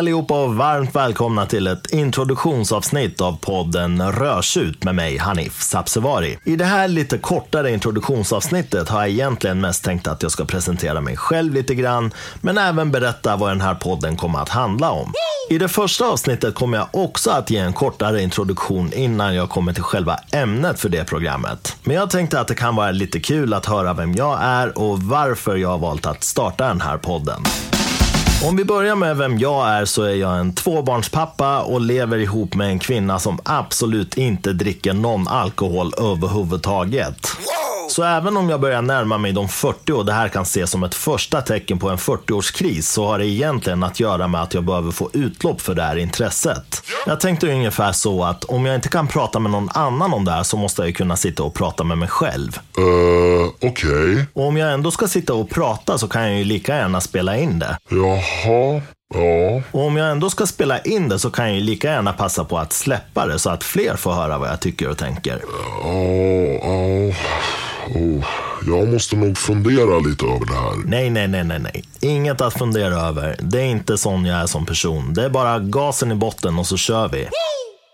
Hej allihopa och varmt välkomna till ett introduktionsavsnitt av podden Rörsut med mig Hanif Sabsevari. I det här lite kortare introduktionsavsnittet har jag egentligen mest tänkt att jag ska presentera mig själv lite grann, men även berätta vad den här podden kommer att handla om. I det första avsnittet kommer jag också att ge en kortare introduktion innan jag kommer till själva ämnet för det programmet. Men jag tänkte att det kan vara lite kul att höra vem jag är och varför jag har valt att starta den här podden. Om vi börjar med vem jag är så är jag en tvåbarnspappa och lever ihop med en kvinna som absolut inte dricker någon alkohol överhuvudtaget. Så även om jag börjar närma mig de 40 och det här kan ses som ett första tecken på en 40-årskris så har det egentligen att göra med att jag behöver få utlopp för det här intresset. Jag tänkte ungefär så att om jag inte kan prata med någon annan om det här så måste jag ju kunna sitta och prata med mig själv. Uh, okej. Och om jag ändå ska sitta och prata så kan jag ju lika gärna spela in det. Jaha. Ja. Och om jag ändå ska spela in det så kan jag ju lika gärna passa på att släppa det så att fler får höra vad jag tycker och tänker. Ja, ja. Oh, jag måste nog fundera lite över det här. Nej, nej, nej, nej, nej. Inget att fundera över. Det är inte sån jag är som person. Det är bara gasen i botten och så kör vi.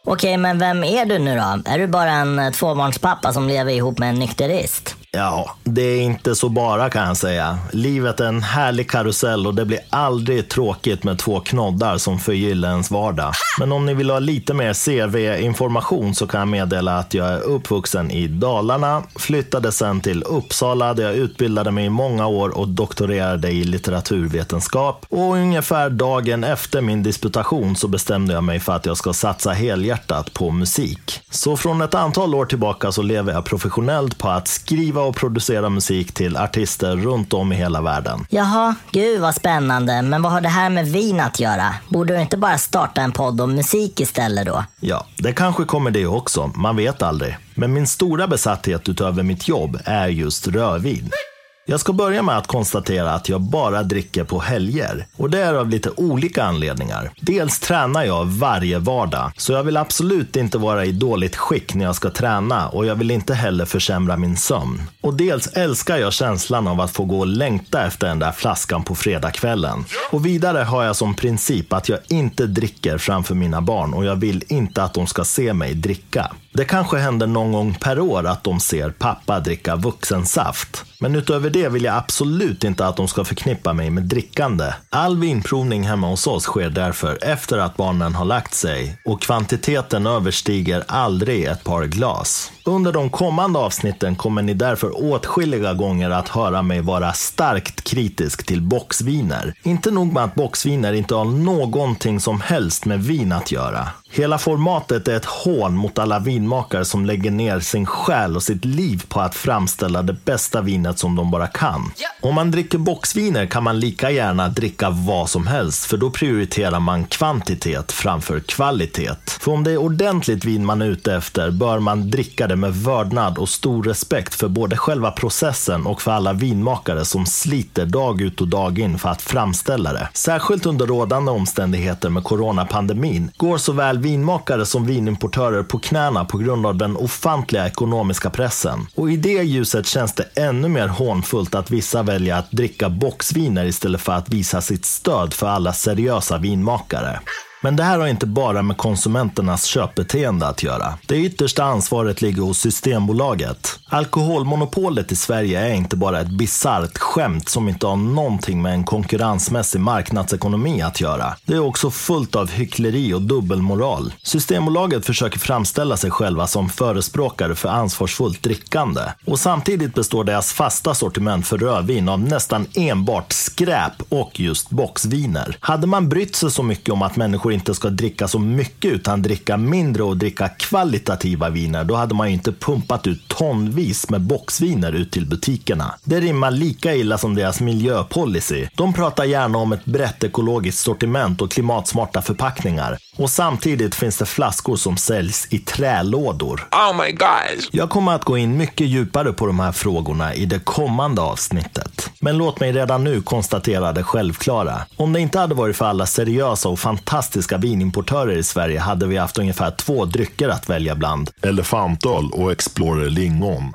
Okej, men vem är du nu då? Är du bara en eh, tvåbarnspappa som lever ihop med en nykterist? Ja, det är inte så bara kan jag säga. Livet är en härlig karusell och det blir aldrig tråkigt med två knoddar som förgyller ens vardag. Men om ni vill ha lite mer CV-information så kan jag meddela att jag är uppvuxen i Dalarna, flyttade sen till Uppsala där jag utbildade mig i många år och doktorerade i litteraturvetenskap. Och ungefär dagen efter min disputation så bestämde jag mig för att jag ska satsa helhjärtat på musik. Så från ett antal år tillbaka så lever jag professionellt på att skriva och producera musik till artister runt om i hela världen. Jaha, gud vad spännande. Men vad har det här med vin att göra? Borde du inte bara starta en podd om musik istället då? Ja, det kanske kommer det också. Man vet aldrig. Men min stora besatthet utöver mitt jobb är just rödvin. Jag ska börja med att konstatera att jag bara dricker på helger. Och det är av lite olika anledningar. Dels tränar jag varje vardag, så jag vill absolut inte vara i dåligt skick när jag ska träna och jag vill inte heller försämra min sömn. Och dels älskar jag känslan av att få gå och längta efter den där flaskan på fredagskvällen. Och vidare har jag som princip att jag inte dricker framför mina barn och jag vill inte att de ska se mig dricka. Det kanske händer någon gång per år att de ser pappa dricka vuxensaft. Men utöver det vill jag absolut inte att de ska förknippa mig med drickande. All vinprovning hemma hos oss sker därför efter att barnen har lagt sig och kvantiteten överstiger aldrig ett par glas. Under de kommande avsnitten kommer ni därför åtskilliga gånger att höra mig vara starkt kritisk till boxviner. Inte nog med att boxviner inte har någonting som helst med vin att göra. Hela formatet är ett hån mot alla vinmakare som lägger ner sin själ och sitt liv på att framställa det bästa vinet som de bara kan. Om man dricker boxviner kan man lika gärna dricka vad som helst, för då prioriterar man kvantitet framför kvalitet. För om det är ordentligt vin man är ute efter bör man dricka det med vördnad och stor respekt för både själva processen och för alla vinmakare som sliter dag ut och dag in för att framställa det. Särskilt under rådande omständigheter med coronapandemin går såväl vinmakare som vinimportörer på knäna på grund av den ofantliga ekonomiska pressen. Och i det ljuset känns det ännu mer hånfullt att vissa väljer att dricka boxviner istället för att visa sitt stöd för alla seriösa vinmakare. Men det här har inte bara med konsumenternas köpbeteende att göra. Det yttersta ansvaret ligger hos Systembolaget. Alkoholmonopolet i Sverige är inte bara ett bisarrt skämt som inte har någonting med en konkurrensmässig marknadsekonomi att göra. Det är också fullt av hyckleri och dubbelmoral. Systembolaget försöker framställa sig själva som förespråkare för ansvarsfullt drickande. Och samtidigt består deras fasta sortiment för rödvin av nästan enbart skräp och just boxviner. Hade man brytt sig så mycket om att människor inte ska dricka så mycket utan dricka mindre och dricka kvalitativa viner, då hade man ju inte pumpat ut tonvis med boxviner ut till butikerna. Det rimmar lika illa som deras miljöpolicy. De pratar gärna om ett brett ekologiskt sortiment och klimatsmarta förpackningar. Och samtidigt finns det flaskor som säljs i trälådor. Oh my god! Jag kommer att gå in mycket djupare på de här frågorna i det kommande avsnittet. Men låt mig redan nu konstatera det självklara. Om det inte hade varit för alla seriösa och fantastiska vinimportörer i Sverige hade vi haft ungefär två drycker att välja bland. Elefantöl och Explorer lingon.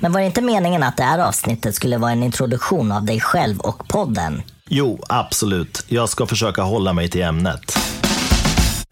Men var det inte meningen att det här avsnittet skulle vara en introduktion av dig själv och podden? Jo, absolut. Jag ska försöka hålla mig till ämnet.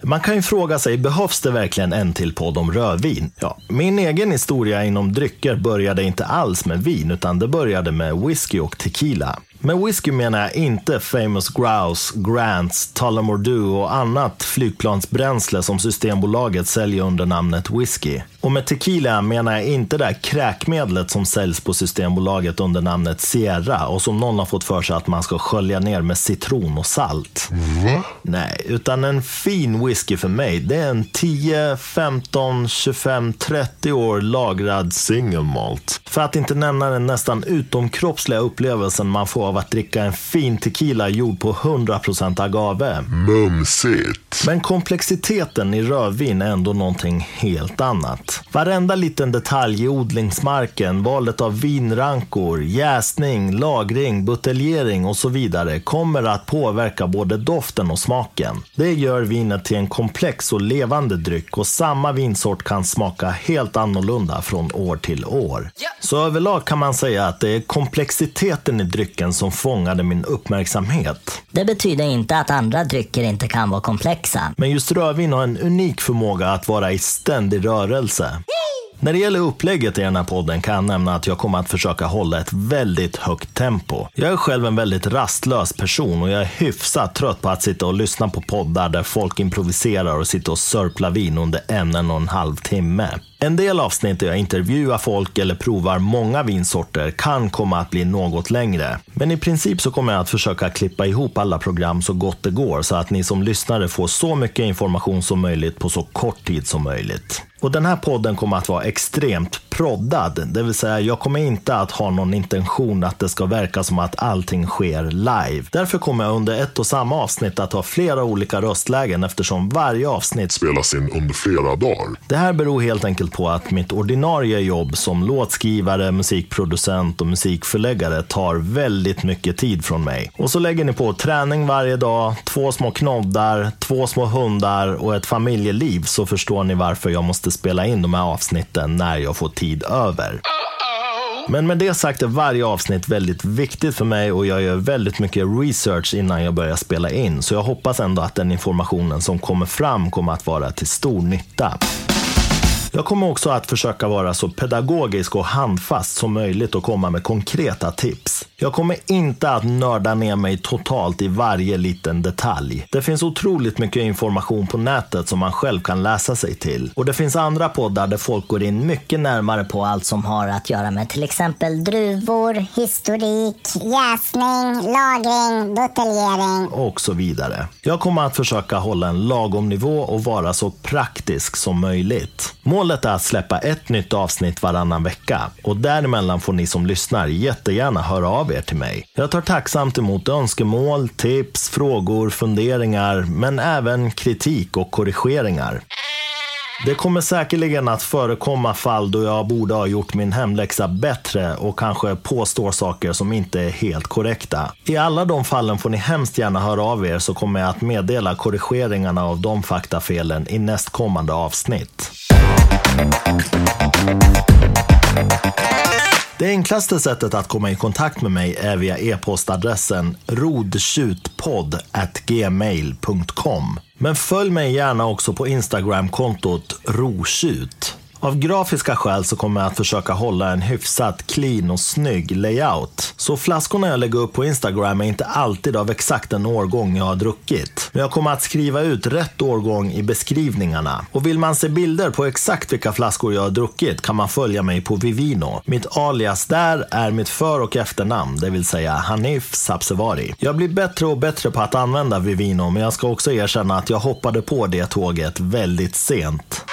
Man kan ju fråga sig, behövs det verkligen en till podd om rödvin? Ja, min egen historia inom drycker började inte alls med vin, utan det började med whisky och tequila. Med whisky menar jag inte Famous Grouse, Grants, Tullamore Dew och annat flygplansbränsle som Systembolaget säljer under namnet whisky. Och med tequila menar jag inte det här kräkmedlet som säljs på Systembolaget under namnet Sierra och som någon har fått för sig att man ska skölja ner med citron och salt. Va? Nej, utan en fin whisky för mig, det är en 10, 15, 25, 30 år lagrad single malt. För att inte nämna den nästan utomkroppsliga upplevelsen man får av att dricka en fin tequila gjord på 100% agave. Mumsigt. Men komplexiteten i rödvin är ändå någonting helt annat. Varenda liten detalj i odlingsmarken, valet av vinrankor, jäsning, lagring, buteljering och så vidare kommer att påverka både doften och smaken. Det gör vinet till en komplex och levande dryck och samma vinsort kan smaka helt annorlunda från år till år. Så överlag kan man säga att det är komplexiteten i drycken som fångade min uppmärksamhet. Det betyder inte att andra drycker inte kan vara komplexa. Men just rödvin har en unik förmåga att vara i ständig rörelse. När det gäller upplägget i den här podden kan jag nämna att jag kommer att försöka hålla ett väldigt högt tempo. Jag är själv en väldigt rastlös person och jag är hyfsat trött på att sitta och lyssna på poddar där folk improviserar och sitter och sörplar vin under en och en halv timme. En del avsnitt där jag intervjuar folk eller provar många vinsorter kan komma att bli något längre. Men i princip så kommer jag att försöka klippa ihop alla program så gott det går så att ni som lyssnare får så mycket information som möjligt på så kort tid som möjligt. Och den här podden kommer att vara extremt proddad, det vill säga jag kommer inte att ha någon intention att det ska verka som att allting sker live. Därför kommer jag under ett och samma avsnitt att ha flera olika röstlägen eftersom varje avsnitt Spelas in under flera dagar. det här beror helt enkelt på att mitt ordinarie jobb som låtskrivare, musikproducent och musikförläggare tar väldigt mycket tid från mig. Och så lägger ni på träning varje dag, två små knoddar, två små hundar och ett familjeliv så förstår ni varför jag måste spela in de här avsnitten när jag får tid över. Men med det sagt är varje avsnitt väldigt viktigt för mig och jag gör väldigt mycket research innan jag börjar spela in. Så jag hoppas ändå att den informationen som kommer fram kommer att vara till stor nytta. Jag kommer också att försöka vara så pedagogisk och handfast som möjligt och komma med konkreta tips. Jag kommer inte att nörda ner mig totalt i varje liten detalj. Det finns otroligt mycket information på nätet som man själv kan läsa sig till. Och det finns andra poddar där folk går in mycket närmare på allt som har att göra med till exempel druvor, historik, jäsning, lagring, buteljering. och så vidare. Jag kommer att försöka hålla en lagom nivå och vara så praktisk som möjligt. Målet är att släppa ett nytt avsnitt varannan vecka och däremellan får ni som lyssnar jättegärna höra av er till mig. Jag tar tacksamt emot önskemål, tips, frågor, funderingar men även kritik och korrigeringar. Det kommer säkerligen att förekomma fall då jag borde ha gjort min hemläxa bättre och kanske påstår saker som inte är helt korrekta. I alla de fallen får ni hemskt gärna höra av er så kommer jag att meddela korrigeringarna av de faktafelen i nästkommande avsnitt. Det enklaste sättet att komma i kontakt med mig är via e-postadressen rodtjutpodd.gmail.com. Men följ mig gärna också på Instagramkontot rotjut. Av grafiska skäl så kommer jag att försöka hålla en hyfsat clean och snygg layout. Så flaskorna jag lägger upp på Instagram är inte alltid av exakt den årgång jag har druckit. Men jag kommer att skriva ut rätt årgång i beskrivningarna. Och vill man se bilder på exakt vilka flaskor jag har druckit kan man följa mig på Vivino. Mitt alias där är mitt för och efternamn, det vill säga Hanif Sapsevari. Jag blir bättre och bättre på att använda Vivino, men jag ska också erkänna att jag hoppade på det tåget väldigt sent.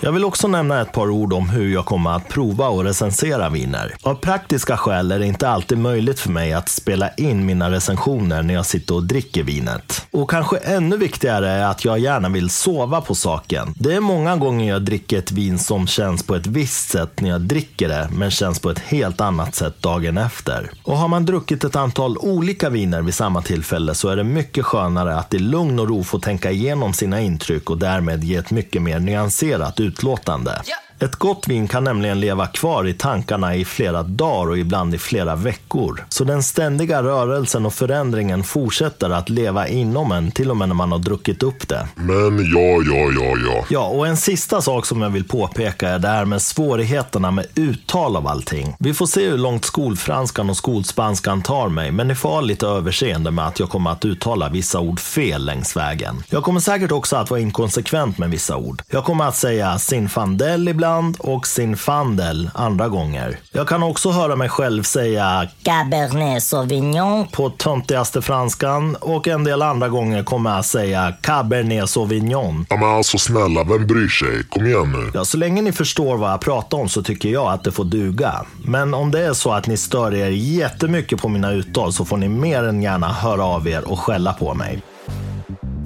Jag vill också nämna ett par ord om hur jag kommer att prova och recensera viner. Av praktiska skäl är det inte alltid möjligt för mig att spela in mina recensioner när jag sitter och dricker vinet. Och kanske ännu viktigare är att jag gärna vill sova på saken. Det är många gånger jag dricker ett vin som känns på ett visst sätt när jag dricker det, men känns på ett helt annat sätt dagen efter. Och har man druckit ett antal olika viner vid samma tillfälle så är det mycket skönare att i lugn och ro få tänka igenom sina intryck och därmed ge ett mycket mer nyanserat utlåtande. Ett gott vin kan nämligen leva kvar i tankarna i flera dagar och ibland i flera veckor. Så den ständiga rörelsen och förändringen fortsätter att leva inom en till och med när man har druckit upp det. Men ja, ja, ja, ja. Ja, och en sista sak som jag vill påpeka är det här med svårigheterna med uttal av allting. Vi får se hur långt skolfranskan och skolspanskan tar mig, men ni får ha lite överseende med att jag kommer att uttala vissa ord fel längs vägen. Jag kommer säkert också att vara inkonsekvent med vissa ord. Jag kommer att säga sinfandel ibland och sinfandel andra gånger. Jag kan också höra mig själv säga Cabernet Sauvignon. på töntigaste franskan och en del andra gånger kommer jag att säga cabernet sauvignon. Ja, men alltså snälla, vem bryr sig? Kom igen nu. Ja, så länge ni förstår vad jag pratar om så tycker jag att det får duga. Men om det är så att ni stör er jättemycket på mina uttal så får ni mer än gärna höra av er och skälla på mig.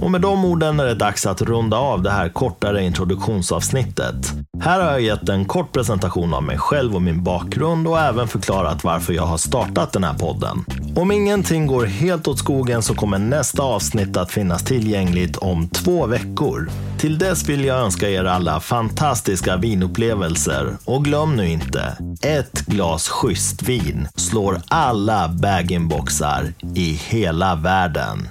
Och med de orden är det dags att runda av det här kortare introduktionsavsnittet. Här har jag gett en kort presentation av mig själv och min bakgrund och även förklarat varför jag har startat den här podden. Om ingenting går helt åt skogen så kommer nästa avsnitt att finnas tillgängligt om två veckor. Till dess vill jag önska er alla fantastiska vinupplevelser och glöm nu inte, ett glas schysst vin slår alla bag-in-boxar i hela världen.